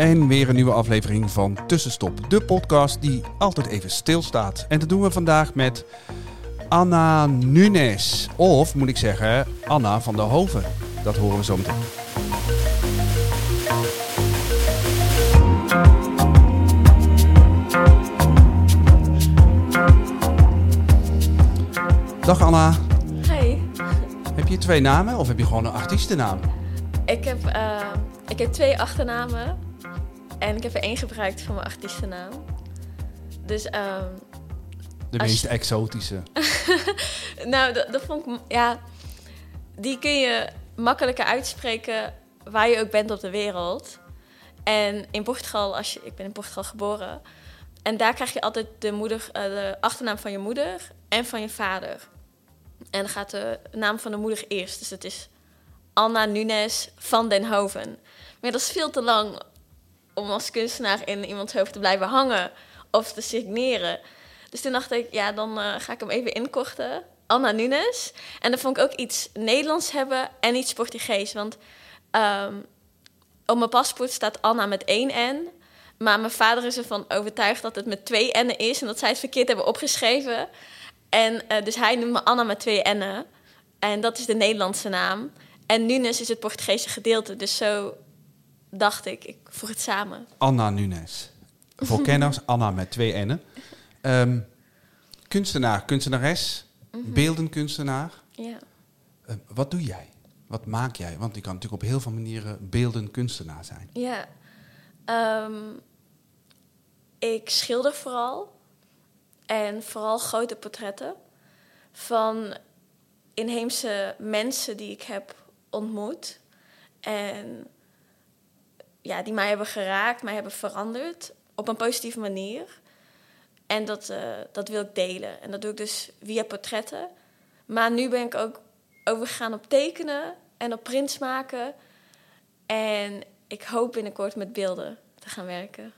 En weer een nieuwe aflevering van Tussenstop, de podcast die altijd even stilstaat. En dat doen we vandaag met Anna Nunes. Of moet ik zeggen, Anna van der Hoven. Dat horen we zo meteen. Dag Anna. Hey. Heb je twee namen of heb je gewoon een artiestennaam? Ik heb, uh, ik heb twee achternamen. En ik heb er één gebruikt voor mijn artiestennaam. Dus... Um, de meest exotische. nou, dat, dat vond ik... Ja, die kun je makkelijker uitspreken waar je ook bent op de wereld. En in Portugal, als je, ik ben in Portugal geboren... En daar krijg je altijd de, moeder, uh, de achternaam van je moeder en van je vader. En dan gaat de naam van de moeder eerst. Dus het is Anna Nunes van den Hoven. Maar dat is veel te lang om als kunstenaar in iemands hoofd te blijven hangen of te signeren. Dus toen dacht ik, ja, dan uh, ga ik hem even inkorten. Anna Nunes. En dan vond ik ook iets Nederlands hebben en iets Portugees. Want um, op mijn paspoort staat Anna met één N. Maar mijn vader is ervan overtuigd dat het met twee N'en is. En dat zij het verkeerd hebben opgeschreven. En uh, dus hij noemt me Anna met twee N'en. En dat is de Nederlandse naam. En Nunes is het Portugese gedeelte. Dus zo dacht ik, ik voeg het samen. Anna Nunes. Voor kenners, Anna met twee N'en. Um, kunstenaar, kunstenares, mm -hmm. beeldenkunstenaar. Ja. Uh, wat doe jij? Wat maak jij? Want je kan natuurlijk op heel veel manieren beeldenkunstenaar zijn. Ja. Um, ik schilder vooral. En vooral grote portretten van inheemse mensen die ik heb ontmoet. En ja, die mij hebben geraakt, mij hebben veranderd op een positieve manier. En dat, uh, dat wil ik delen. En dat doe ik dus via portretten. Maar nu ben ik ook overgegaan op tekenen en op prints maken. En ik hoop binnenkort met beelden te gaan werken.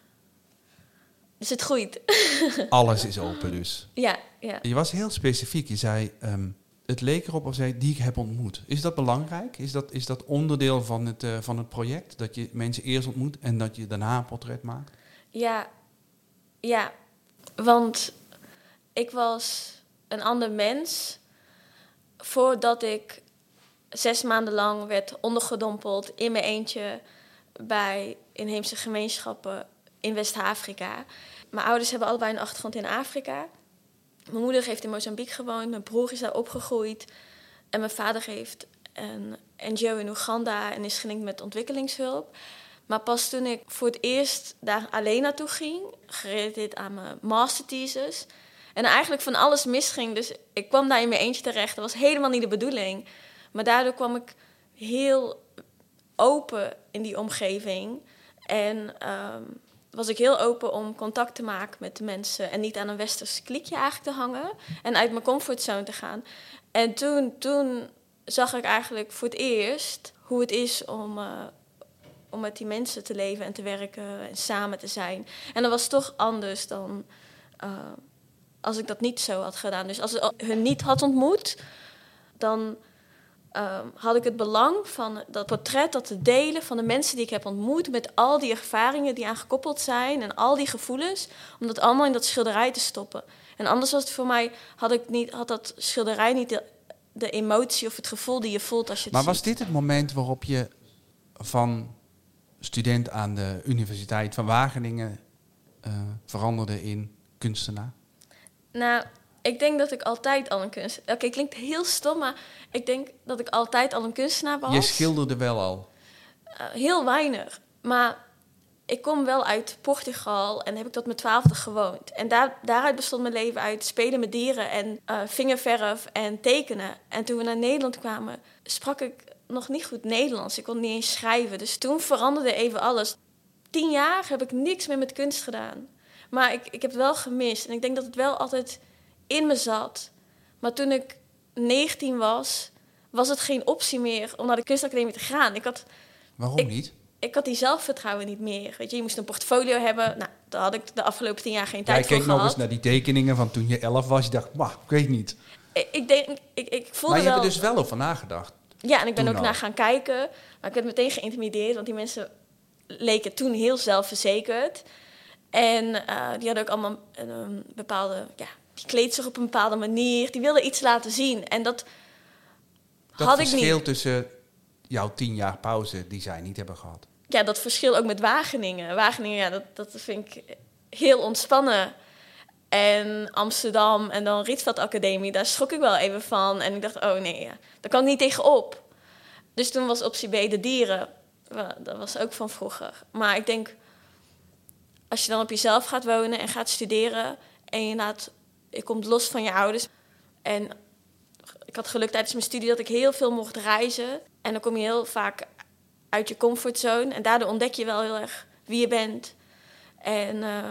Dus het groeit. Alles is open dus. Ja, ja. Je was heel specifiek. Je zei, um, het leek erop of zei, die ik heb ontmoet. Is dat belangrijk? Is dat, is dat onderdeel van het, uh, van het project? Dat je mensen eerst ontmoet en dat je daarna een portret maakt? Ja, ja. Want ik was een ander mens voordat ik zes maanden lang werd ondergedompeld in mijn eentje bij inheemse gemeenschappen in West-Afrika. Mijn ouders hebben allebei een achtergrond in Afrika. Mijn moeder heeft in Mozambique gewoond, mijn broer is daar opgegroeid. En mijn vader heeft een NGO in Oeganda en is gelinkt met ontwikkelingshulp. Maar pas toen ik voor het eerst daar alleen naartoe ging, gerelateerd aan mijn masterthesis, en eigenlijk van alles misging. Dus ik kwam daar in mijn eentje terecht. Dat was helemaal niet de bedoeling. Maar daardoor kwam ik heel open in die omgeving. En um, was ik heel open om contact te maken met de mensen en niet aan een westers klikje eigenlijk te hangen en uit mijn comfortzone te gaan. En toen, toen zag ik eigenlijk voor het eerst hoe het is om, uh, om met die mensen te leven en te werken en samen te zijn. En dat was toch anders dan uh, als ik dat niet zo had gedaan. Dus als ik hun niet had ontmoet, dan um, had ik het belang van dat portret, dat te delen van de mensen die ik heb ontmoet, met al die ervaringen die aan gekoppeld zijn en al die gevoelens, om dat allemaal in dat schilderij te stoppen. En anders was het voor mij, had, ik niet, had dat schilderij niet de, de emotie of het gevoel die je voelt als je het Maar ziet. was dit het moment waarop je van student aan de Universiteit van Wageningen uh, veranderde in kunstenaar? Nou, ik denk dat ik altijd al een kunstenaar... Oké, okay, klinkt heel stom, maar ik denk dat ik altijd al een kunstenaar was. Je schilderde wel al? Uh, heel weinig. Maar ik kom wel uit Portugal en heb ik tot mijn twaalfde gewoond. En daar, daaruit bestond mijn leven uit spelen met dieren en uh, vingerverf en tekenen. En toen we naar Nederland kwamen, sprak ik nog niet goed Nederlands. Ik kon niet eens schrijven. Dus toen veranderde even alles. Tien jaar heb ik niks meer met kunst gedaan. Maar ik, ik heb het wel gemist. En ik denk dat het wel altijd in me zat. Maar toen ik 19 was, was het geen optie meer om naar de kunstacademie te gaan. Ik had, Waarom ik, niet? ik had die zelfvertrouwen niet meer. Weet je, je moest een portfolio hebben. Nou, daar had ik de afgelopen tien jaar geen tijd voor keek gehad. nog eens naar die tekeningen van toen je elf was. Je dacht, maar ik weet niet. Ik, ik denk, ik, ik voelde Maar je wel... hebt er dus wel over nagedacht. Ja, en ik ben ook al. naar gaan kijken. Maar ik werd meteen geïntimideerd, want die mensen leken toen heel zelfverzekerd. En eh, die hadden ook allemaal een, een bepaalde... Ja, die kleed zich op een bepaalde manier. Die wilden iets laten zien. En dat, Dat had ik verschil niet. tussen jouw tien jaar pauze die zij niet hebben gehad. Ja, dat verschil ook met Wageningen. Wageningen, ja, dat, dat vind ik heel ontspannen. En Amsterdam en dan Rietveld Academie, daar schrok ik wel even van. En ik dacht, oh nee, ja, daar kan ik niet tegenop. Dus toen was optie B de dieren. Dat was ook van vroeger. Maar ik denk, als je dan op jezelf gaat wonen en gaat studeren... en je, laat, je komt los van je ouders... en ik had geluk tijdens mijn studie dat ik heel veel mocht reizen. En dan kom je heel vaak uit je comfortzone. En daardoor ontdek je wel heel erg wie je bent. En eh,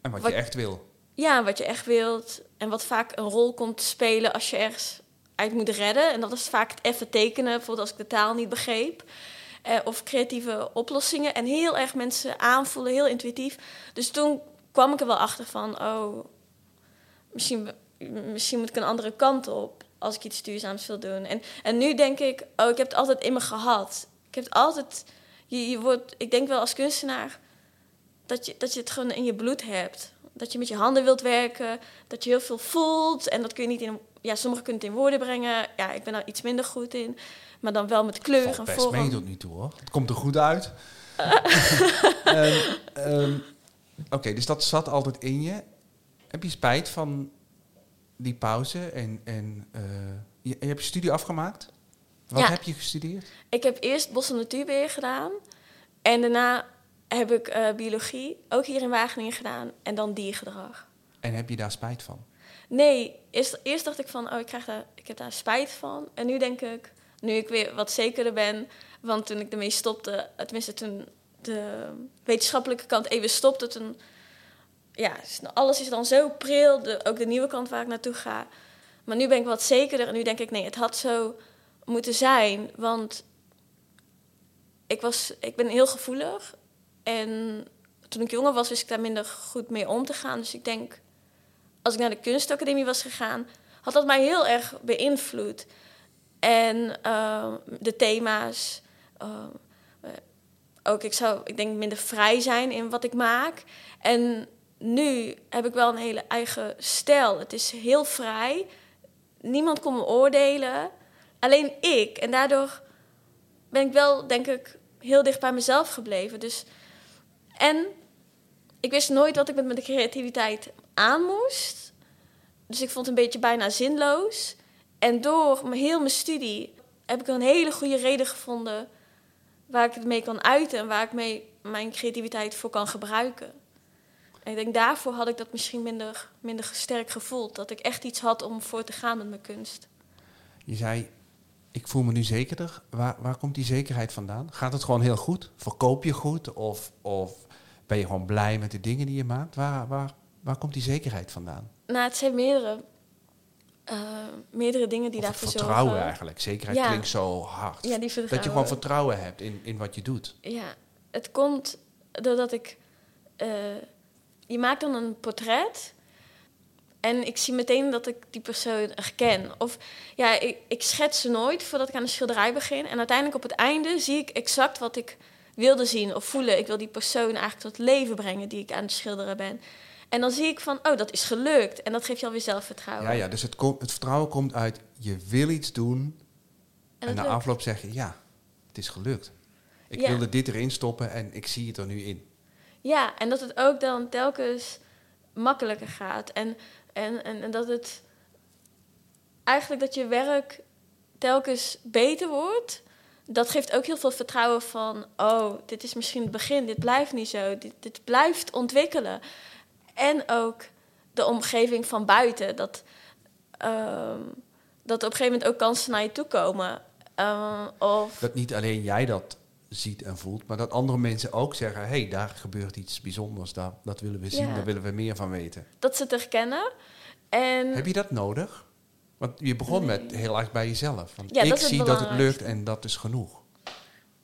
En wat, Wat- je echt wil. ja, wat je echt wilt. En wat vaak een rol komt te spelen als je ergens uit moet redden. En dat is vaak het even tekenen, bijvoorbeeld als ik de taal niet begreep. Eh, of creatieve oplossingen. En heel erg mensen aanvoelen, heel intuïtief. Dus toen kwam ik er wel achter van... oh, misschien, misschien moet ik een andere kant op... als ik iets duurzaams wil doen. En, en nu denk ik, oh, ik heb het altijd in me gehad. Ik heb het altijd... Je, je wordt, ik denk wel als kunstenaar dat je, dat je het gewoon in je bloed hebt. Dat je met je handen wilt werken, dat je heel veel voelt. En dat kun je niet in... Ja, sommigen kunnen het in woorden brengen. Ja, ik ben daar iets minder goed in. Maar dan wel met kleur Valt en best vorm. mee tot nu toe hoor. Het komt er goed uit. Ehm, ehm, Oké, dus dat zat altijd in je. Heb je spijt van die pauze? En, en eh, je, je hebt je studie afgemaakt? Wat Ja. heb je gestudeerd? Ik heb eerst bos- en natuurbeheer gedaan. En daarna heb ik eh, biologie, ook hier in Wageningen gedaan. En dan diergedrag. En heb je daar spijt van? Nee, eerst, eerst dacht ik van, oh, ik, krijg daar, ik heb daar spijt van. En nu denk ik, nu ik weer wat zekerder ben... want toen ik ermee stopte, tenminste toen de wetenschappelijke kant even stopte... toen, ja, alles is dan zo pril, ook de nieuwe kant waar ik naartoe ga. Maar nu ben ik wat zekerder en nu denk ik, nee, het had zo moeten zijn. Want ik, was, ik ben heel gevoelig. En toen ik jonger was, wist ik daar minder goed mee om te gaan. Dus ik denk, als ik naar de kunstacademie was gegaan, had dat mij heel erg beïnvloed. En eh, de thema's. eh, eh, ook ik zou, ik denk, minder vrij zijn in wat ik maak. En nu heb ik wel een hele eigen stijl. Het is heel vrij. Niemand kon me oordelen. Alleen ik. En daardoor ben ik wel, denk ik, heel dicht bij mezelf gebleven. Dus, en ik wist nooit wat ik met mijn creativiteit aan moest. Dus ik vond het een beetje bijna zinloos. En door heel mijn studie heb ik een hele goede reden gevonden waar ik het mee kan uiten en waar ik mee mijn creativiteit voor kan gebruiken. En ik denk daarvoor had ik dat misschien minder, minder sterk gevoeld. Dat ik echt iets had om voor te gaan met mijn kunst. Je zei, ik voel me nu zekerder. Waar, waar komt die zekerheid vandaan? Gaat het gewoon heel goed? Verkoop je goed? Of, of ben je gewoon blij met de dingen die je maakt? Waar, waar, waar komt die zekerheid vandaan? Nou, het zijn meerdere, eh, meerdere dingen die of daarvoor vertrouwen zorgen. eigenlijk. Zekerheid Ja. klinkt zo hard. Ja, die dat je vertrouwen. gewoon vertrouwen hebt in, in wat je doet. Ja, het komt doordat ik... eh, je maakt dan een portret... En ik zie meteen dat ik die persoon herken. Of ja, ik, ik schets ze nooit voordat ik aan de schilderij begin. En uiteindelijk op het einde zie ik exact wat ik wilde zien of voelen. Ik wil die persoon eigenlijk tot leven brengen die ik aan het schilderen ben. En dan zie ik van, oh, dat is gelukt. En dat geeft je alweer zelfvertrouwen. Ja, ja, dus het, het vertrouwen komt uit, je wil iets doen. En, na lukt. afloop zeg je, ja, het is gelukt. Ik Ja. wilde dit erin stoppen en ik zie het er nu in. Ja, en dat het ook dan telkens makkelijker gaat. En, en, en, en dat het eigenlijk dat je werk telkens beter wordt. Dat geeft ook heel veel vertrouwen van, oh, dit is misschien het begin, dit blijft niet zo, dit, dit blijft ontwikkelen. En ook de omgeving van buiten, dat, ehm, dat op een gegeven moment ook kansen naar je toe komen. Eh, of Dat niet alleen jij dat ziet en voelt, maar dat andere mensen ook zeggen: hé, hey, daar gebeurt iets bijzonders, daar, dat willen we zien, Ja. daar willen we meer van weten. dat ze het herkennen. En Heb je dat nodig? Want je begon met heel erg bij jezelf. Want Ja, ik dat zie dat het lukt en dat is genoeg.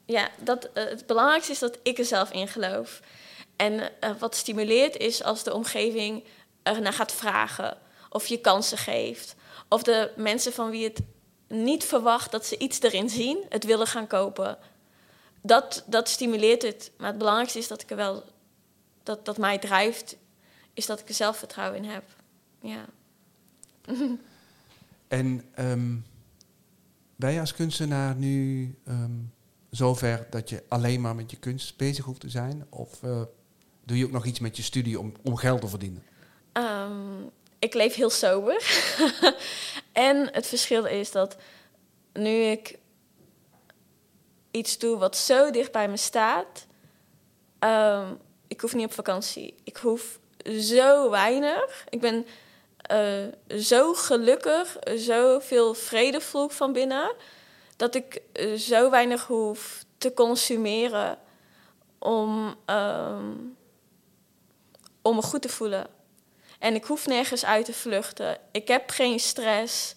Ja, dat, eh, het belangrijkste is dat ik er zelf in geloof. En eh, wat stimuleert is als de omgeving er naar gaat vragen. Of je kansen geeft. Of de mensen van wie het niet verwacht dat ze iets erin zien, het willen gaan kopen. Dat, dat stimuleert het. Maar het belangrijkste is dat ik er wel, dat, dat mij drijft, is dat ik er zelfvertrouwen in heb. Ja. En ehm, ben je als kunstenaar nu ehm, zover dat je alleen maar met je kunst bezig hoeft te zijn? Of eh, doe je ook nog iets met je studie om, om geld te verdienen? Ehm, ik leef heel sober. en het verschil is dat nu ik iets doe wat zo dicht bij me staat, ehm, ik hoef niet op vakantie. Ik hoef zo weinig. Ik ben uh, zo gelukkig, zo veel vrede voel van binnen, dat ik uh, zo weinig hoef te consumeren om, um, om me goed te voelen. En ik hoef nergens uit te vluchten. Ik heb geen stress.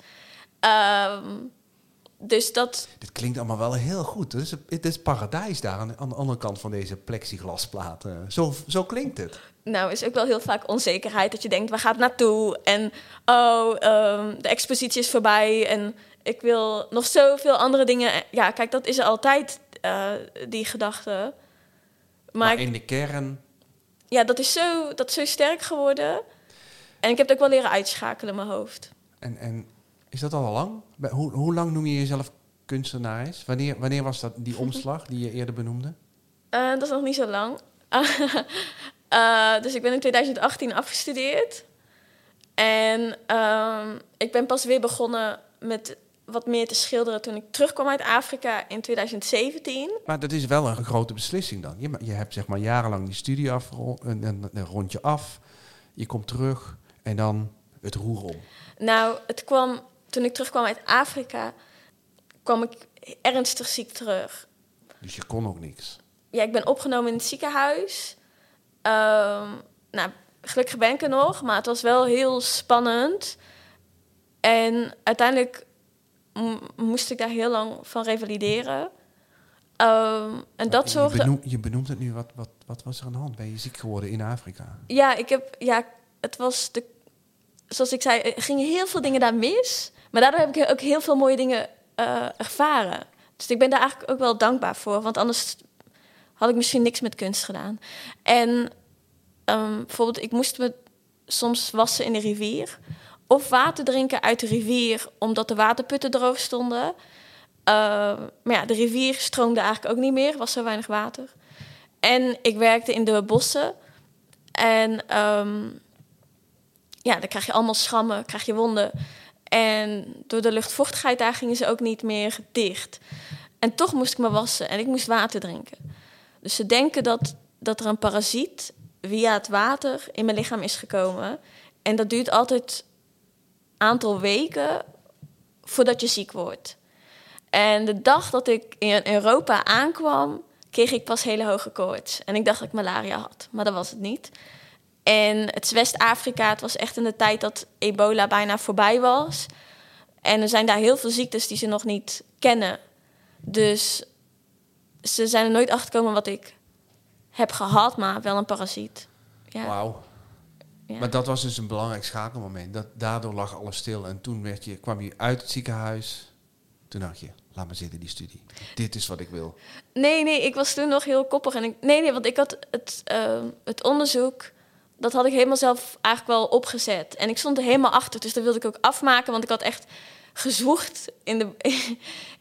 Um, dus dat... Dit klinkt allemaal wel heel goed. Het is, het is paradijs daar aan, aan de andere kant van deze plexiglasplaten. Zo, zo klinkt het. Nou, is ook wel heel vaak onzekerheid. Dat je denkt, waar gaat het naartoe? En oh, um, de expositie is voorbij. En ik wil nog zoveel andere dingen. Ja, kijk, dat is er altijd, uh, die gedachte. Maar, maar in de kern... Ja, dat is, zo, dat is zo sterk geworden. En ik heb het ook wel leren uitschakelen in mijn hoofd. En, en is dat al lang? Hoe, hoe lang noem je jezelf kunstenares? Wanneer, wanneer was dat die omslag die je eerder benoemde? Uh, dat is nog niet zo lang. uh, dus ik ben in 2018 afgestudeerd. En uh, ik ben pas weer begonnen met wat meer te schilderen toen ik terugkwam uit Afrika in 2017. Maar dat is wel een grote beslissing dan. Je, je hebt zeg maar jarenlang die studie af, een, een, een rondje af. Je komt terug en dan het roer om. Nou, het kwam toen ik terugkwam uit Afrika, kwam ik ernstig ziek terug. Dus je kon ook niks? Ja, ik ben opgenomen in het ziekenhuis. Um, nou, gelukkig ben ik er nog, maar het was wel heel spannend. En uiteindelijk moest ik daar heel lang van revalideren. Um, en dat je zorgde... Benoem, je benoemt het nu, wat, wat, wat was er aan de hand? Ben je ziek geworden in Afrika? Ja, ik heb, ja het was de... Zoals ik zei, er gingen heel veel dingen daar mis. Maar daardoor heb ik ook heel veel mooie dingen uh, ervaren. Dus ik ben daar eigenlijk ook wel dankbaar voor. Want anders had ik misschien niks met kunst gedaan. En um, bijvoorbeeld, ik moest me soms wassen in de rivier. Of water drinken uit de rivier, omdat de waterputten droog stonden. Uh, maar ja, de rivier stroomde eigenlijk ook niet meer, was zo weinig water. En ik werkte in de bossen. En um, ja, dan krijg je allemaal schrammen, krijg je wonden. En door de luchtvochtigheid daar gingen ze ook niet meer dicht. En toch moest ik me wassen en ik moest water drinken. Dus ze denken dat, dat er een parasiet via het water in mijn lichaam is gekomen. En dat duurt altijd een aantal weken voordat je ziek wordt. En de dag dat ik in Europa aankwam, kreeg ik pas hele hoge koorts. En ik dacht dat ik malaria had, maar dat was het niet. En het is West-Afrika. Het was echt in de tijd dat ebola bijna voorbij was. En er zijn daar heel veel ziektes die ze nog niet kennen. Dus ze zijn er nooit achter gekomen wat ik heb gehad, maar wel een parasiet. Ja. Wauw. Ja. Maar dat was dus een belangrijk schakelmoment. Dat, daardoor lag alles stil. En toen werd je, kwam je uit het ziekenhuis. Toen dacht je, laat maar zitten die studie. Dit is wat ik wil. Nee, nee, ik was toen nog heel koppig. En ik, nee, nee, want ik had het, uh, het onderzoek dat had ik helemaal zelf eigenlijk wel opgezet. En ik stond er helemaal achter, dus dat wilde ik ook afmaken, want ik had echt gezwoegd in de,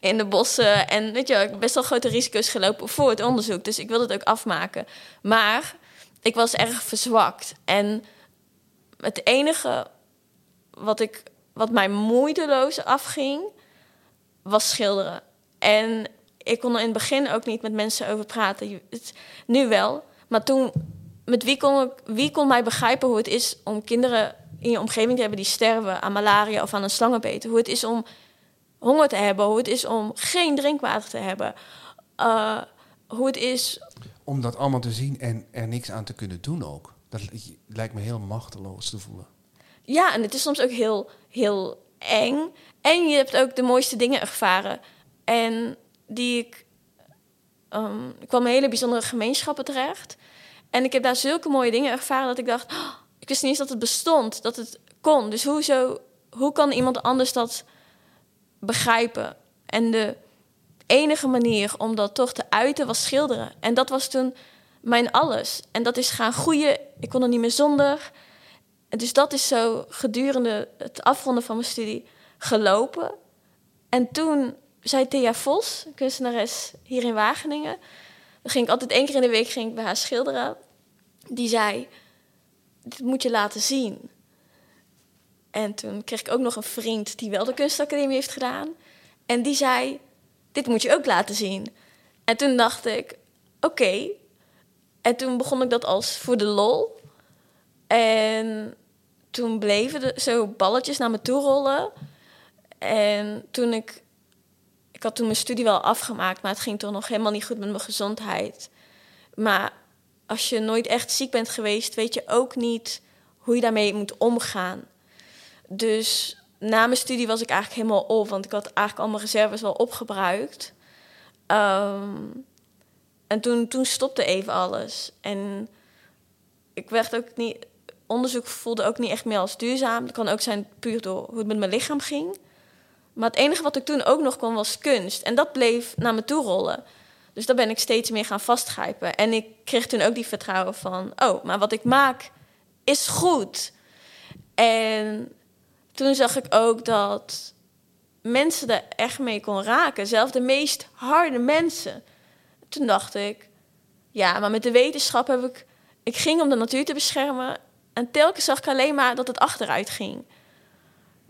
in de bossen. En weet je, ik best wel grote risico's gelopen voor het onderzoek, dus ik wilde het ook afmaken. Maar ik was erg verzwakt. En het enige wat, ik, wat mij moeiteloos afging, was schilderen. En ik kon er in het begin ook niet met mensen over praten. Nu wel, maar toen met wie kon, ik, wie kon mij begrijpen hoe het is om kinderen in je omgeving te hebben die sterven aan malaria of aan een slangenbeet? Hoe het is om honger te hebben, hoe het is om geen drinkwater te hebben. Uh, hoe het is. Om dat allemaal te zien en er niks aan te kunnen doen ook. Dat lijkt me heel machteloos te voelen. Ja, en het is soms ook heel, heel eng. En je hebt ook de mooiste dingen ervaren. En die ik ehm, ik kwam in hele bijzondere gemeenschappen terecht. En ik heb daar zulke mooie dingen ervaren dat ik dacht... "Oh, ik wist niet eens dat het bestond, dat het kon. Dus hoezo, hoe kan iemand anders dat begrijpen? En de enige manier om dat toch te uiten was schilderen. En dat was toen mijn alles. En dat is gaan groeien. Ik kon er niet meer zonder. Dus dat is zo gedurende het afronden van mijn studie gelopen. En toen zei Thea Vos, kunstenares hier in Wageningen... ging ik altijd één keer in de week ging ik bij haar schilderen. Die zei, dit moet je laten zien. En toen kreeg ik ook nog een vriend die wel de kunstacademie heeft gedaan. En die zei, dit moet je ook laten zien. En toen dacht ik, oké. En toen begon ik dat als voor de lol. En toen bleven er zo balletjes naar me toe rollen. En toen ik... Ik had toen mijn studie wel afgemaakt, maar het ging toch nog helemaal niet goed met mijn gezondheid. Maar als je nooit echt ziek bent geweest, weet je ook niet hoe je daarmee moet omgaan. Dus na mijn studie was ik eigenlijk helemaal op, want ik had eigenlijk al mijn reserves wel opgebruikt. Ehm, en toen, toen stopte even alles. En ik werd ook niet. Onderzoek voelde ook niet echt meer als duurzaam. Dat kan ook zijn puur door hoe het met mijn lichaam ging. Maar het enige wat ik toen ook nog kon was kunst. En dat bleef naar me toe rollen. Dus daar ben ik steeds meer gaan vastgrijpen. En ik kreeg toen ook die vertrouwen van: oh, maar wat ik maak is goed. En toen zag ik ook dat mensen er echt mee kon raken. Zelfs de meest harde mensen. Toen dacht ik, ja, maar met de wetenschap heb ik... Ik ging om de natuur te beschermen. En telkens zag ik alleen maar dat het achteruit ging.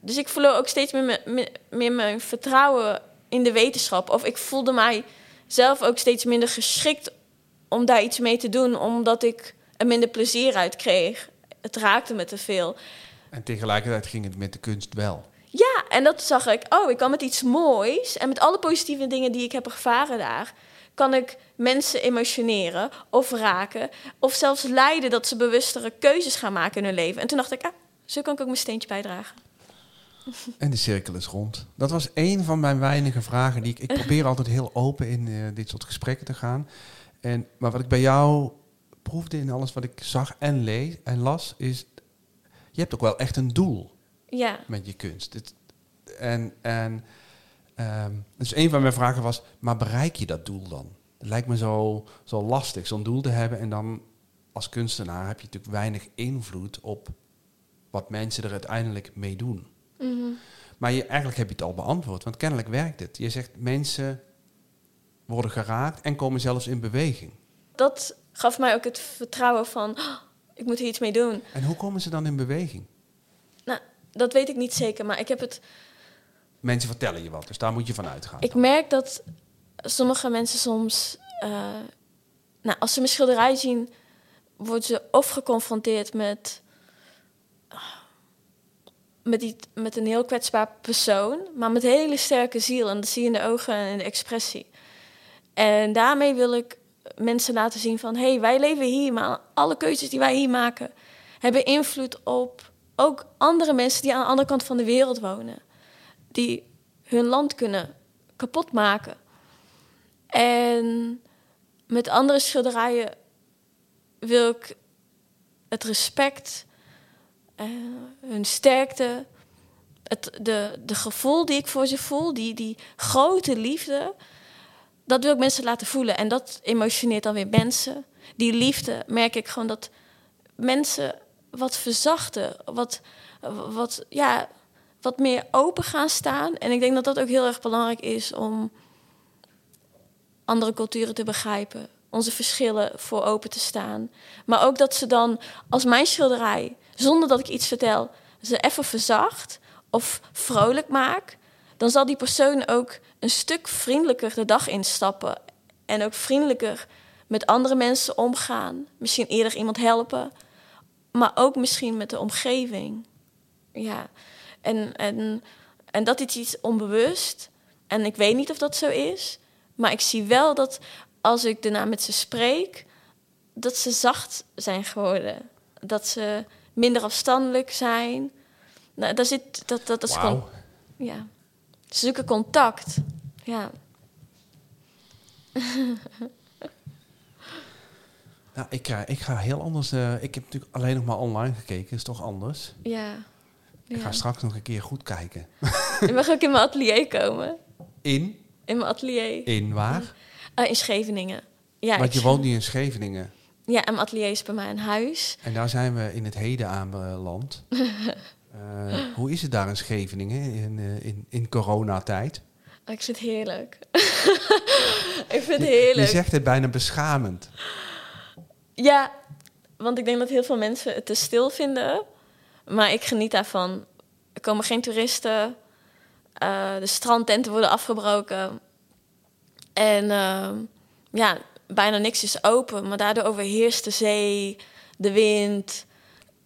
Dus ik verloor ook steeds meer mijn, meer mijn vertrouwen in de wetenschap. Of ik voelde mij zelf ook steeds minder geschikt om daar iets mee te doen. Omdat ik er minder plezier uit kreeg. Het raakte me te veel. En tegelijkertijd ging het met de kunst wel. Ja, en dat zag ik. Oh, ik kan met iets moois en met alle positieve dingen die ik heb ervaren daar, kan ik mensen emotioneren of raken of zelfs leiden dat ze bewustere keuzes gaan maken in hun leven. En toen dacht ik, ah, zo kan ik ook mijn steentje bijdragen. En de cirkel is rond. Dat was een van mijn weinige vragen die ik. Ik probeer altijd heel open in uh, dit soort gesprekken te gaan. En, maar wat ik bij jou proefde in alles wat ik zag en lees en las, is je hebt ook wel echt een doel ja. met je kunst. Het, en en um, dus een van mijn vragen was, maar bereik je dat doel dan? Het lijkt me zo, zo lastig, zo'n doel te hebben. En dan als kunstenaar heb je natuurlijk weinig invloed op wat mensen er uiteindelijk mee doen. Mm -hmm. Maar je, eigenlijk heb je het al beantwoord, want kennelijk werkt het. Je zegt mensen worden geraakt en komen zelfs in beweging. Dat gaf mij ook het vertrouwen van, oh, ik moet hier iets mee doen. En hoe komen ze dan in beweging? Nou, dat weet ik niet zeker, maar ik heb het. Mensen vertellen je wat, dus daar moet je van uitgaan. Ik merk dat sommige mensen soms, uh, nou, als ze mijn schilderij zien, worden ze of geconfronteerd met, met, die, met een heel kwetsbaar persoon, maar met hele sterke ziel. En dat zie je in de ogen en in de expressie. En daarmee wil ik mensen laten zien van... hé, hey, wij leven hier, maar alle keuzes die wij hier maken... hebben invloed op ook andere mensen die aan de andere kant van de wereld wonen. Die hun land kunnen kapot maken. En met andere schilderijen wil ik het respect, uh, hun sterkte... Het, de, de gevoel die ik voor ze voel, die, die grote liefde dat wil ik mensen laten voelen. En dat emotioneert dan weer mensen. Die liefde merk ik gewoon dat mensen wat verzachten. Wat, wat, ja, wat meer open gaan staan. En ik denk dat dat ook heel erg belangrijk is om andere culturen te begrijpen. Onze verschillen voor open te staan. Maar ook dat ze dan, als mijn schilderij, zonder dat ik iets vertel, ze even verzacht of vrolijk maak dan zal die persoon ook een stuk vriendelijker de dag instappen. En ook vriendelijker met andere mensen omgaan. Misschien eerder iemand helpen. Maar ook misschien met de omgeving. Ja. En, en, en dat is iets onbewust. En ik weet niet of dat zo is. Maar ik zie wel dat als ik daarna met ze spreek, dat ze zacht zijn geworden. Dat ze minder afstandelijk zijn. Nou, daar zit dat, dat, dat is wow. gewoon. Ja. Ze zoeken contact. Ja. Nou, ik, ga, ik ga heel anders. eh, ik heb natuurlijk alleen nog maar online gekeken. is toch anders? Ja. Ik ja. ga straks nog een keer goed kijken. Je mag ook in mijn atelier komen. In? In mijn atelier. In waar? Eh, in Scheveningen. Ja, Want je woont nu in Scheveningen. Ja, en mijn atelier is bij mij een huis. En daar zijn we in het heden aanbeland. Eh hoe is het daar in Scheveningen in, eh, in, in coronatijd? Oh, ik vind het heerlijk. ik vind het Je, je heerlijk. zegt het bijna beschamend. Ja, want ik denk dat heel veel mensen het te stil vinden. Maar ik geniet daarvan. Er komen geen toeristen. eh, de strandtenten worden afgebroken. En ehm, ja, bijna niks is open. Maar daardoor overheerst de zee, de wind,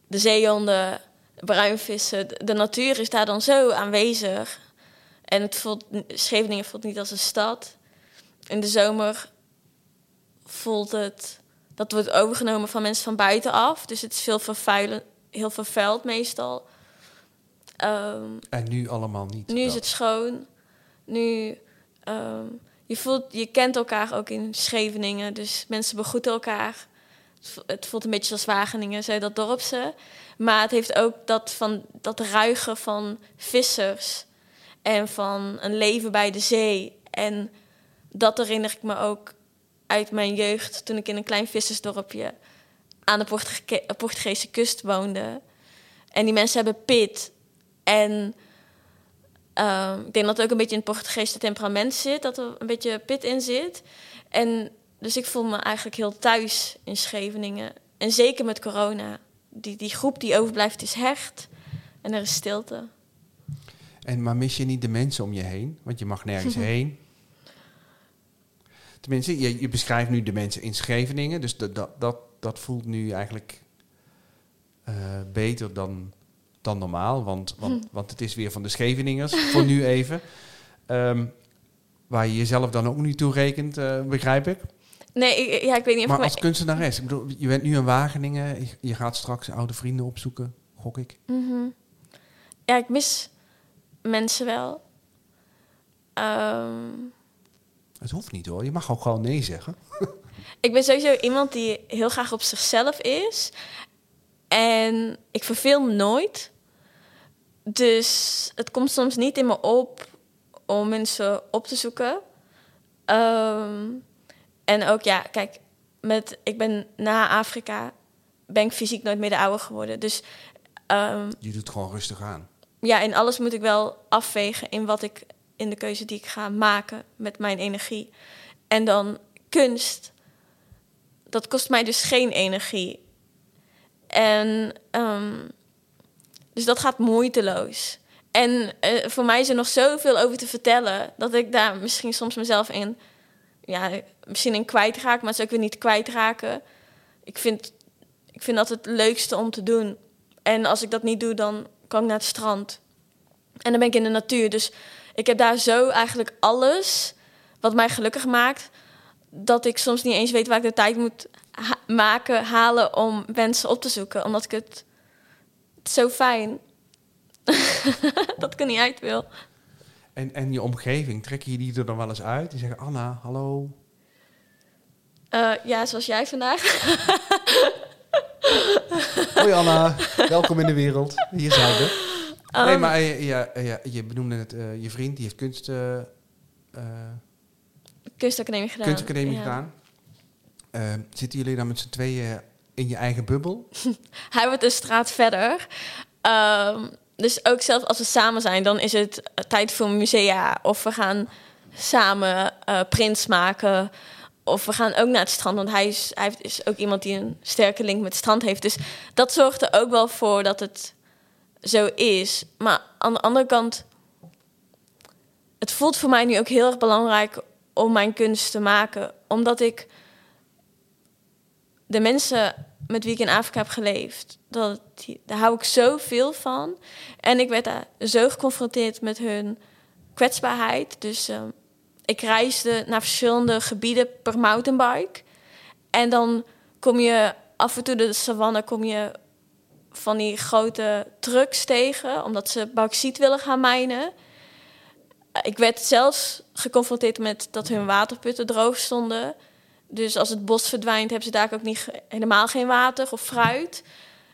de zeehonden, de bruinvissen. De, natuur is daar dan zo aanwezig. En het voelt, Scheveningen voelt niet als een stad. In de zomer voelt het dat wordt overgenomen van mensen van buitenaf. Dus het is veel vervuilen, heel vervuild meestal. Ehm, En nu allemaal niet. nu is het schoon. Nu, ehm, je, voelt, je kent elkaar ook in Scheveningen. Dus mensen begroeten elkaar. Het vo- Het voelt een beetje als Wageningen, zo dat dorpse. Maar het heeft ook dat, van, dat ruigen van vissers. En van een leven bij de zee. En dat herinner ik me ook uit mijn jeugd... toen ik in een klein vissersdorpje aan de Portuge- Portugese kust woonde. En die mensen hebben pit. En Ehm, ik denk dat het ook een beetje in het Portugese temperament zit, dat er een beetje pit in zit. En dus ik voel me eigenlijk heel thuis in Scheveningen. En zeker met corona. Die, die groep die overblijft is hecht. En er is stilte. En, maar mis je niet de mensen om je heen? Want je mag nergens heen. Tenminste, je, je beschrijft nu de mensen in Scheveningen. Dus dat, dat, dat, dat voelt nu eigenlijk eh, beter dan, dan normaal. Want, want, want het is weer van de Scheveningers, voor nu even. Ehm, waar je jezelf dan ook niet toe rekent, eh, begrijp ik. Nee, ik, ja, ik weet niet of Maar als kunstenares, ik bedoel, je bent nu in Wageningen. Je, je gaat straks oude vrienden opzoeken, gok ik. Mhm. Ja, ik mis mensen wel. Ehm, Het hoeft niet hoor, je mag ook gewoon nee zeggen. ik ben sowieso iemand die heel graag op zichzelf is. En ik verveel nooit. Dus het komt soms niet in me op om mensen op te zoeken. Ehm, en ook, ja, kijk, met, ik ben na Afrika ben ik fysiek nooit meer de oude geworden. Dus ehm, Je doet gewoon rustig aan. ja, in alles moet ik wel afwegen in wat ik in de keuze die ik ga maken met mijn energie. En dan kunst, dat kost mij dus geen energie. En ehm, dus dat gaat moeiteloos. En eh, voor mij is er nog zoveel over te vertellen dat ik daar misschien soms mezelf in, ja, misschien in kwijtraak, maar het is ook weer niet kwijtraken. Ik vind, ik vind dat het leukste om te doen. En als ik dat niet doe, dan kan ik naar het strand. En dan ben ik in de natuur. Dus ik heb daar zo eigenlijk alles wat mij gelukkig maakt. Dat ik soms niet eens weet waar ik de tijd moet maken, halen om mensen op te zoeken. Omdat ik het, zo fijn. dat ik er niet uit wil. En, en je omgeving, trek je die er dan wel eens uit? Die zeggen, Anna, hallo. Eh, ja, zoals jij vandaag. Hoi Anna, welkom in de wereld. Hier zijn we. nee, Um, maar je, je, je, je benoemde het, eh, je vriend, die heeft kunst, eh, eh, Kunstacademie gedaan. kunstacademie Ja. gedaan. Eh, zitten jullie dan met z'n tweeën in je eigen bubbel? Hij wordt een straat verder. Ehm, dus ook zelfs als we samen zijn, dan is het tijd voor musea. Of we gaan samen eh prints maken. Of we gaan ook naar het strand. Want hij is, hij is ook iemand die een sterke link met het strand heeft. Dus dat zorgt er ook wel voor dat het zo is. Maar aan de andere kant, het voelt voor mij nu ook heel erg belangrijk om mijn kunst te maken. Omdat ik de mensen met wie ik in Afrika heb geleefd, dat, daar hou ik zoveel van. En ik werd daar zo geconfronteerd met hun kwetsbaarheid. Dus ehm, ik reisde naar verschillende gebieden per mountainbike. En dan kom je af en toe de savanne, kom je van die grote trucks tegen, omdat ze bauxiet willen gaan mijnen. Ik werd zelfs geconfronteerd met dat hun waterputten droog stonden. Dus als het bos verdwijnt, hebben ze daar ook niet helemaal geen water of fruit.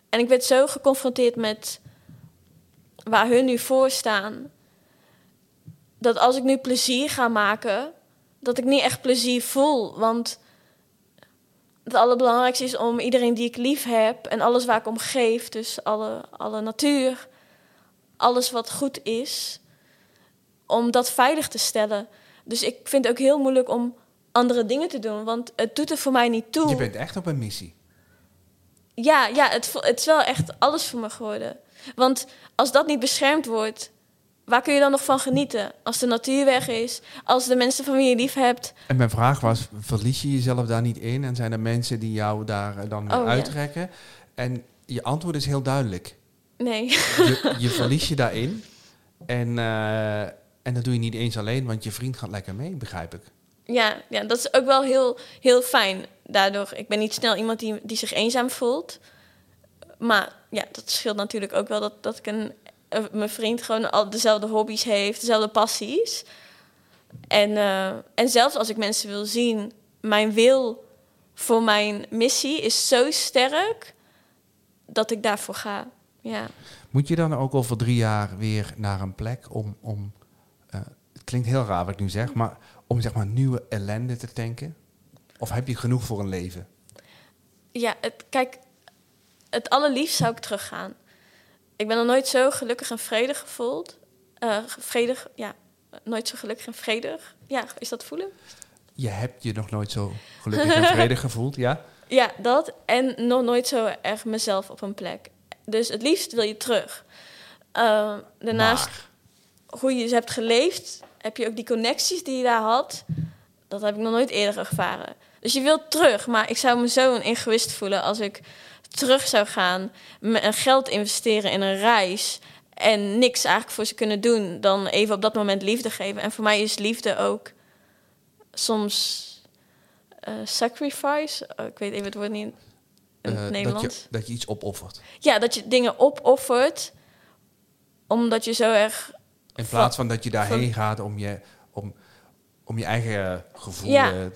En ik werd zo geconfronteerd met waar hun nu voor staan. Dat als ik nu plezier ga maken, dat ik niet echt plezier voel. Want het allerbelangrijkste is om iedereen die ik lief heb en alles waar ik om geef, dus alle, alle natuur, alles wat goed is, om dat veilig te stellen. Dus ik vind het ook heel moeilijk om andere dingen te doen, want het doet er voor mij niet toe. Je bent echt op een missie. Ja, ja het, het is wel echt alles voor me geworden. Want als dat niet beschermd wordt, waar kun je dan nog van genieten? Als de natuur weg is, als de mensen van wie je lief hebt. En mijn vraag was, verlies je jezelf daar niet in? En zijn er mensen die jou daar eh, dan Oh, ja. En je antwoord is heel duidelijk. Nee. Je, je verlies je daarin. En, eh, en dat doe je niet eens alleen, want je vriend gaat lekker mee, begrijp ik. Ja, ja, dat is ook wel heel, heel fijn. Daardoor, ik ben niet snel iemand die, die zich eenzaam voelt. Maar ja, dat scheelt natuurlijk ook wel dat, dat ik een, eh, mijn vriend gewoon al dezelfde hobby's heeft, dezelfde passies. En, eh, en zelfs als ik mensen wil zien, mijn wil voor mijn missie is zo sterk dat ik daarvoor ga. Ja. Moet je dan ook over drie jaar weer naar een plek om, om eh, het klinkt heel raar wat ik nu zeg, maar om zeg maar nieuwe ellende te tanken? Of heb je genoeg voor een leven? Ja, het, kijk, het allerliefst zou ik teruggaan. Ik ben nog nooit zo gelukkig en vredig gevoeld. Eh, vredig, ja, nooit zo gelukkig en vredig. Ja, is dat voelen? Je hebt je nog nooit zo gelukkig en vredig gevoeld, ja? Ja, dat. En nog nooit zo erg mezelf op een plek. Dus het liefst wil je terug. Eh, daarnaast, Maar, hoe je hebt geleefd, heb je ook die connecties die je daar had. Dat heb ik nog nooit eerder ervaren. Dus je wilt terug, maar ik zou me zo een egoïst voelen als ik terug zou gaan, mijn geld investeren in een reis en niks eigenlijk voor ze kunnen doen dan even op dat moment liefde geven. En voor mij is liefde ook soms eh, sacrifice. Oh, ik weet even het woord niet in, in eh, het dat, Nederlands. je, dat je iets opoffert. Ja, dat je dingen opoffert omdat je zo erg In plaats van dat je daarheen gaat om je, om, om je eigen gevoel Ja. eh, eh,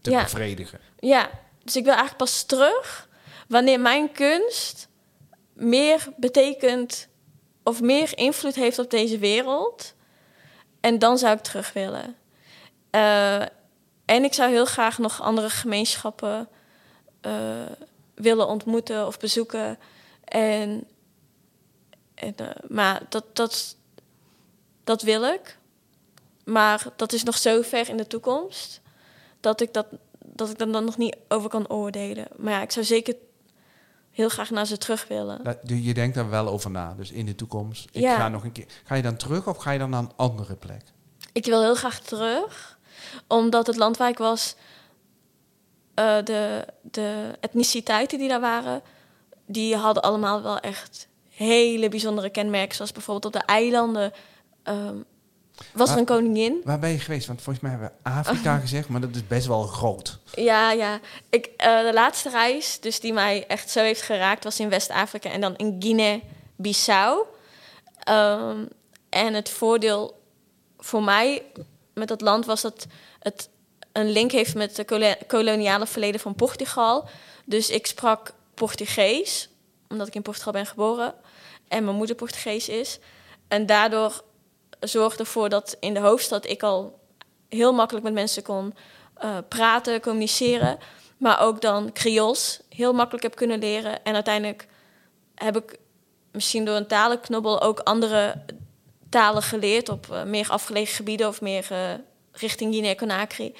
te Ja. bevredigen. Ja, dus ik wil eigenlijk pas terug wanneer mijn kunst meer betekent of meer invloed heeft op deze wereld. En dan zou ik terug willen. Eh, en ik zou heel graag nog andere gemeenschappen willen ontmoeten of bezoeken. En, en, maar dat, dat, dat wil ik. Maar dat is nog zo ver in de toekomst dat ik dat dat ik dan nog niet over kan oordelen. Maar ja, ik zou zeker heel graag naar ze terug willen. Dat- je- denkt daar wel over na. Dus in de toekomst. Ik Ja. ga nog een keer. Ga je dan terug of ga je dan naar een andere plek? Ik wil heel graag terug, omdat het land waar ik was, eh, de, de etniciteiten die daar waren, die hadden allemaal wel echt hele bijzondere kenmerken. Zoals bijvoorbeeld op de eilanden ehm, was er een koningin. Waar ben je geweest? Want volgens mij hebben we Afrika gezegd, maar dat is best wel groot. Ja, ja. Ik, eh, de laatste reis, dus die mij echt zo heeft geraakt, was in West-Afrika en dan in Guinea-Bissau. Ehm, en het voordeel voor mij met dat land was dat het een link heeft met het kolo- koloniale verleden van Portugal. Dus ik sprak Portugees, omdat ik in Portugal ben geboren en mijn moeder Portugees is. En daardoor zorgde ervoor dat in de hoofdstad ik al heel makkelijk met mensen kon eh, praten, communiceren. Maar ook dan Creools heel makkelijk heb kunnen leren. En uiteindelijk heb ik misschien door een talenknobbel ook andere talen geleerd op eh, meer afgelegen gebieden of meer eh, richting Guinea-Conakry.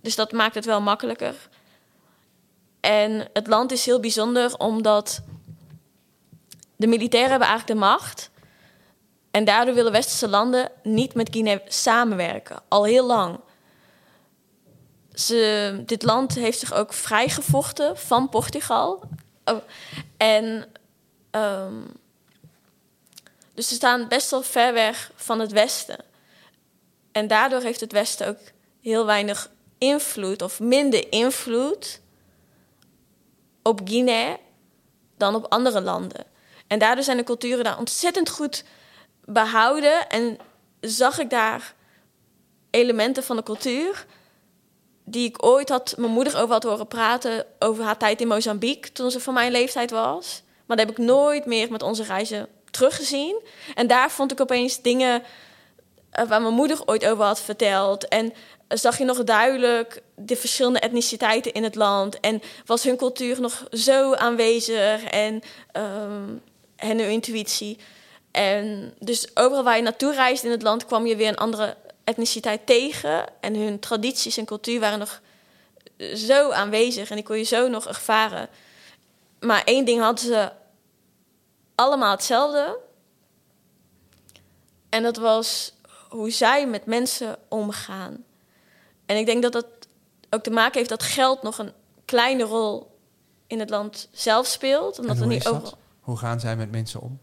Dus dat maakt het wel makkelijker. En het land is heel bijzonder omdat de militairen hebben eigenlijk de macht. En daardoor willen westerse landen niet met Guinea samenwerken, al heel lang. Dit land heeft zich ook vrijgevochten van Portugal. Oh, en ehm, dus ze staan best wel ver weg van het Westen. En daardoor heeft het Westen ook heel weinig invloed of minder invloed op Guinea dan op andere landen. En daardoor zijn de culturen daar ontzettend goed behouden en zag ik daar elementen van de cultuur die ik ooit had mijn moeder over had horen praten over haar tijd in Mozambique toen ze van mijn leeftijd was. Maar dat heb ik nooit meer met onze reizen teruggezien. En daar vond ik opeens dingen eh, waar mijn moeder ooit over had verteld. En zag je nog duidelijk de verschillende etniciteiten in het land. En was hun cultuur nog zo aanwezig en, um, en hun intuïtie. En dus overal waar je naartoe reisde in het land kwam je weer een andere etniciteit tegen. En hun tradities en cultuur waren nog zo aanwezig en die kon je zo nog ervaren. Maar één ding hadden ze allemaal hetzelfde. En dat was hoe zij met mensen omgaan. En ik denk dat dat ook te maken heeft dat geld nog een kleine rol in het land zelf speelt. Omdat hoe, niet over... hoe gaan zij met mensen om?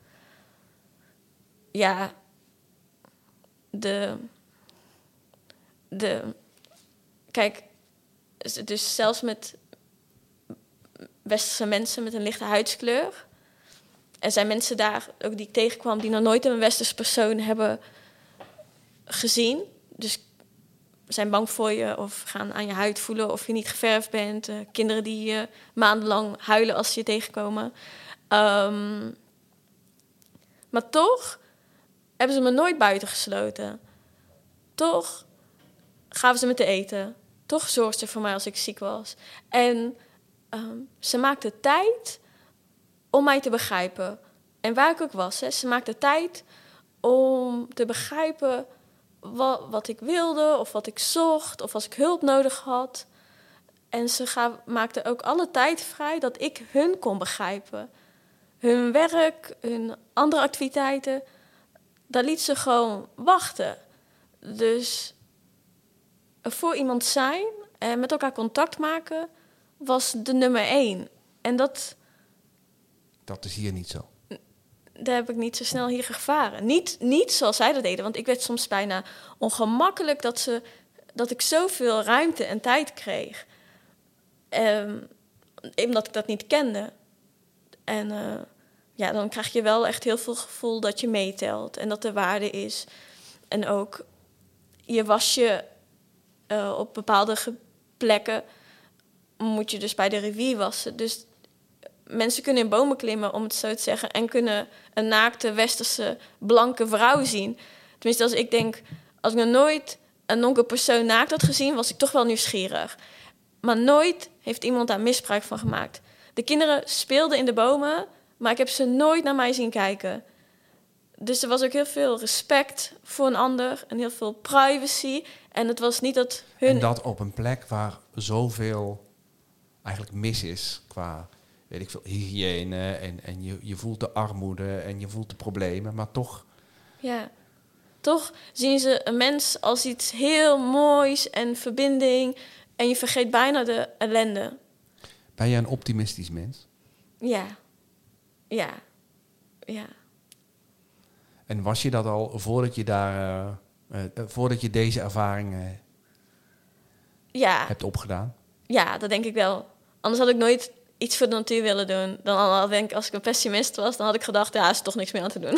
Ja, de, de. Kijk, dus zelfs met westerse mensen met een lichte huidskleur. Er zijn mensen daar ook die ik tegenkwam die nog nooit een westerse persoon hebben gezien. Dus zijn bang voor je of gaan aan je huid voelen of je niet geverfd bent. Uh, kinderen die uh, maandenlang huilen als ze je tegenkomen. Um, maar toch hebben ze me nooit buiten gesloten. Toch gaven ze me te eten. Toch zorgden ze voor mij als ik ziek was. En um, ze maakte tijd om mij te begrijpen. En waar ik ook was, hè, ze maakte tijd om te begrijpen wat, wat ik wilde of wat ik zocht of als ik hulp nodig had. En ze maakte ook alle tijd vrij dat ik hun kon begrijpen. Hun werk, hun andere activiteiten, daar liet ze gewoon wachten. Dus voor iemand zijn en met elkaar contact maken was de nummer één. En dat. Dat is hier niet zo daar heb ik niet zo snel hier gevaren. Niet, niet zoals zij dat deden, want ik werd soms bijna ongemakkelijk dat, ze, dat ik zoveel ruimte en tijd kreeg. Um, omdat ik dat niet kende. En uh, ja, dan krijg je wel echt heel veel gevoel dat je meetelt en dat er waarde is. En ook je was je uh, op bepaalde plekken moet je dus bij de rivier wassen. Dus mensen kunnen in bomen klimmen, om het zo te zeggen, en kunnen een naakte westerse blanke vrouw zien. Tenminste, als ik denk, als ik nog nooit een donkere persoon naakt had gezien, was ik toch wel nieuwsgierig. Maar nooit heeft iemand daar misbruik van gemaakt. De kinderen speelden in de bomen, maar ik heb ze nooit naar mij zien kijken. Dus er was ook heel veel respect voor een ander en heel veel privacy. En het was niet dat hun. En dat op een plek waar zoveel eigenlijk mis is qua weet ik veel, hygiëne en, en je, je voelt de armoede en je voelt de problemen, maar toch. Ja, toch zien ze een mens als iets heel moois en verbinding en je vergeet bijna de ellende. Ben jij een optimistisch mens? Ja, ja, ja. En was je dat al voordat je daar, uh, uh, voordat je deze ervaringen ja. hebt opgedaan? Ja, dat denk ik wel. Anders had ik nooit iets voor de natuur willen doen. Dan al denk ik, als ik een pessimist was, dan had ik gedacht, ja, is er toch niks meer aan te doen.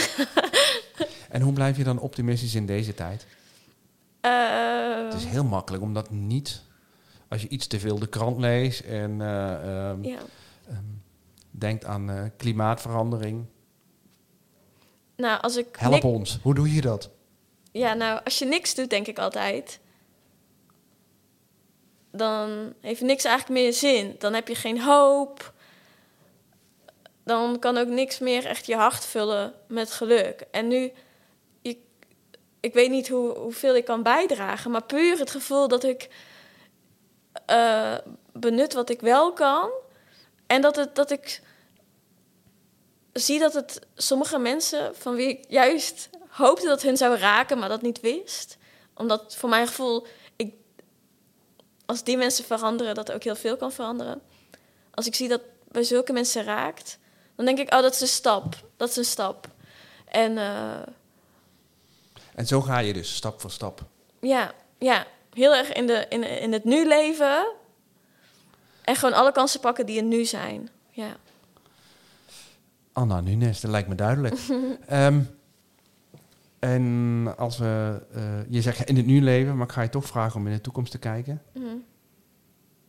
en hoe blijf je dan optimistisch in deze tijd? Uh, het is heel makkelijk, omdat niet, als je iets te veel de krant leest en um, ja. um, denkt aan uh, klimaatverandering. Nou, als ik. Help ons, hoe doe je dat? Ja, nou, als je niks doet, denk ik altijd dan heeft niks eigenlijk meer zin. Dan heb je geen hoop. Dan kan ook niks meer echt je hart vullen met geluk. En nu, ik, ik weet niet hoe, hoeveel ik kan bijdragen, maar puur het gevoel dat ik uh, benut wat ik wel kan. En dat, het, dat ik zie dat het sommige mensen van wie ik juist hoopte dat hun zou raken, maar dat niet wist. Omdat voor mijn gevoel als die mensen veranderen, dat ook heel veel kan veranderen. Als ik zie dat bij zulke mensen raakt, dan denk ik, oh, dat is een stap. Dat is een stap. En, uh, en zo ga je dus, stap voor stap. Ja, ja. Heel erg in, de, in, in het nu leven. En gewoon alle kansen pakken die er nu zijn. Ja. Anna Nunes, dat lijkt me duidelijk. um, En als we, uh, je zegt in het nu leven, maar ik ga je toch vragen om in de toekomst te kijken. Mhm.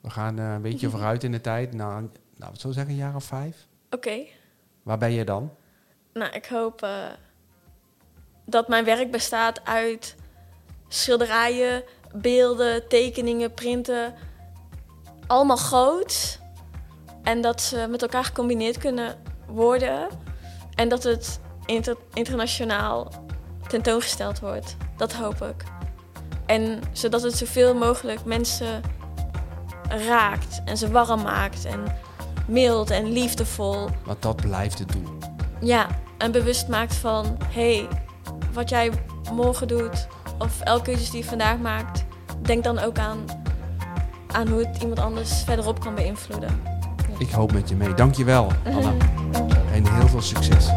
We gaan eh, een beetje vooruit in de tijd. Nou, nou wat zou ik zeggen, een jaar of vijf. Oké. Waar ben je dan? Nou, ik hoop eh, dat mijn werk bestaat uit schilderijen, beelden, tekeningen, printen. Allemaal groot. En dat ze met elkaar gecombineerd kunnen worden. En dat het inter- internationaal tentoongesteld wordt. Dat hoop ik. En zodat het zoveel mogelijk mensen raakt en ze warm maakt en mild en liefdevol. Want dat blijft het doel. Ja, en bewust maakt van... hé, hey, wat jij morgen doet... of elke keuzes die je vandaag maakt... denk dan ook aan, aan hoe het iemand anders verderop kan beïnvloeden. Ik hoop met je mee. Dankjewel, Anna. En heel veel succes.